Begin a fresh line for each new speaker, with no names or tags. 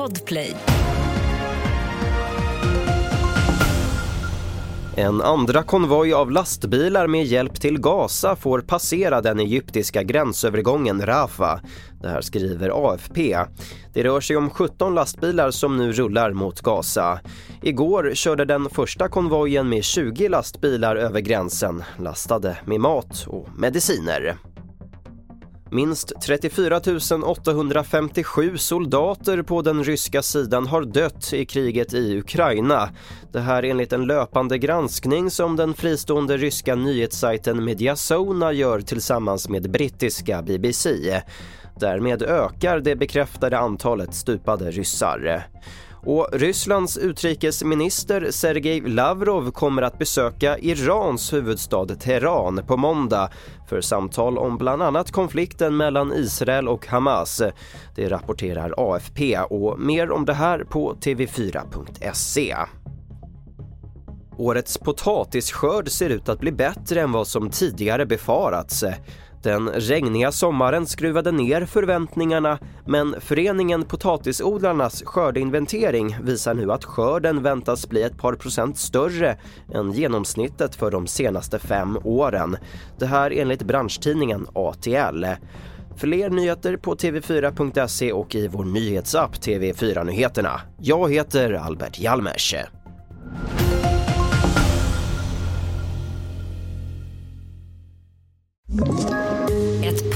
Podplay.
En andra konvoj av lastbilar med hjälp till Gaza får passera den egyptiska gränsövergången Rafah. Det här skriver AFP. Det rör sig om 17 lastbilar som nu rullar mot Gaza. Igår körde den första konvojen med 20 lastbilar över gränsen lastade med mat och mediciner. Minst 34 857 soldater på den ryska sidan har dött i kriget i Ukraina. Det här enligt en löpande granskning som den fristående ryska nyhetssajten Mediasona gör tillsammans med brittiska BBC. Därmed ökar det bekräftade antalet stupade ryssar. Och Rysslands utrikesminister Sergej Lavrov kommer att besöka Irans huvudstad Teheran på måndag för samtal om bland annat konflikten mellan Israel och Hamas. Det rapporterar AFP och mer om det här på tv4.se. Årets potatisskörd ser ut att bli bättre än vad som tidigare befarats. Den regniga sommaren skruvade ner förväntningarna men föreningen Potatisodlarnas skördeinventering visar nu att skörden väntas bli ett par procent större än genomsnittet för de senaste fem åren. Det här enligt branschtidningen ATL. Fler nyheter på tv4.se och i vår nyhetsapp TV4 Nyheterna. Jag heter Albert Hjalmers.
Ett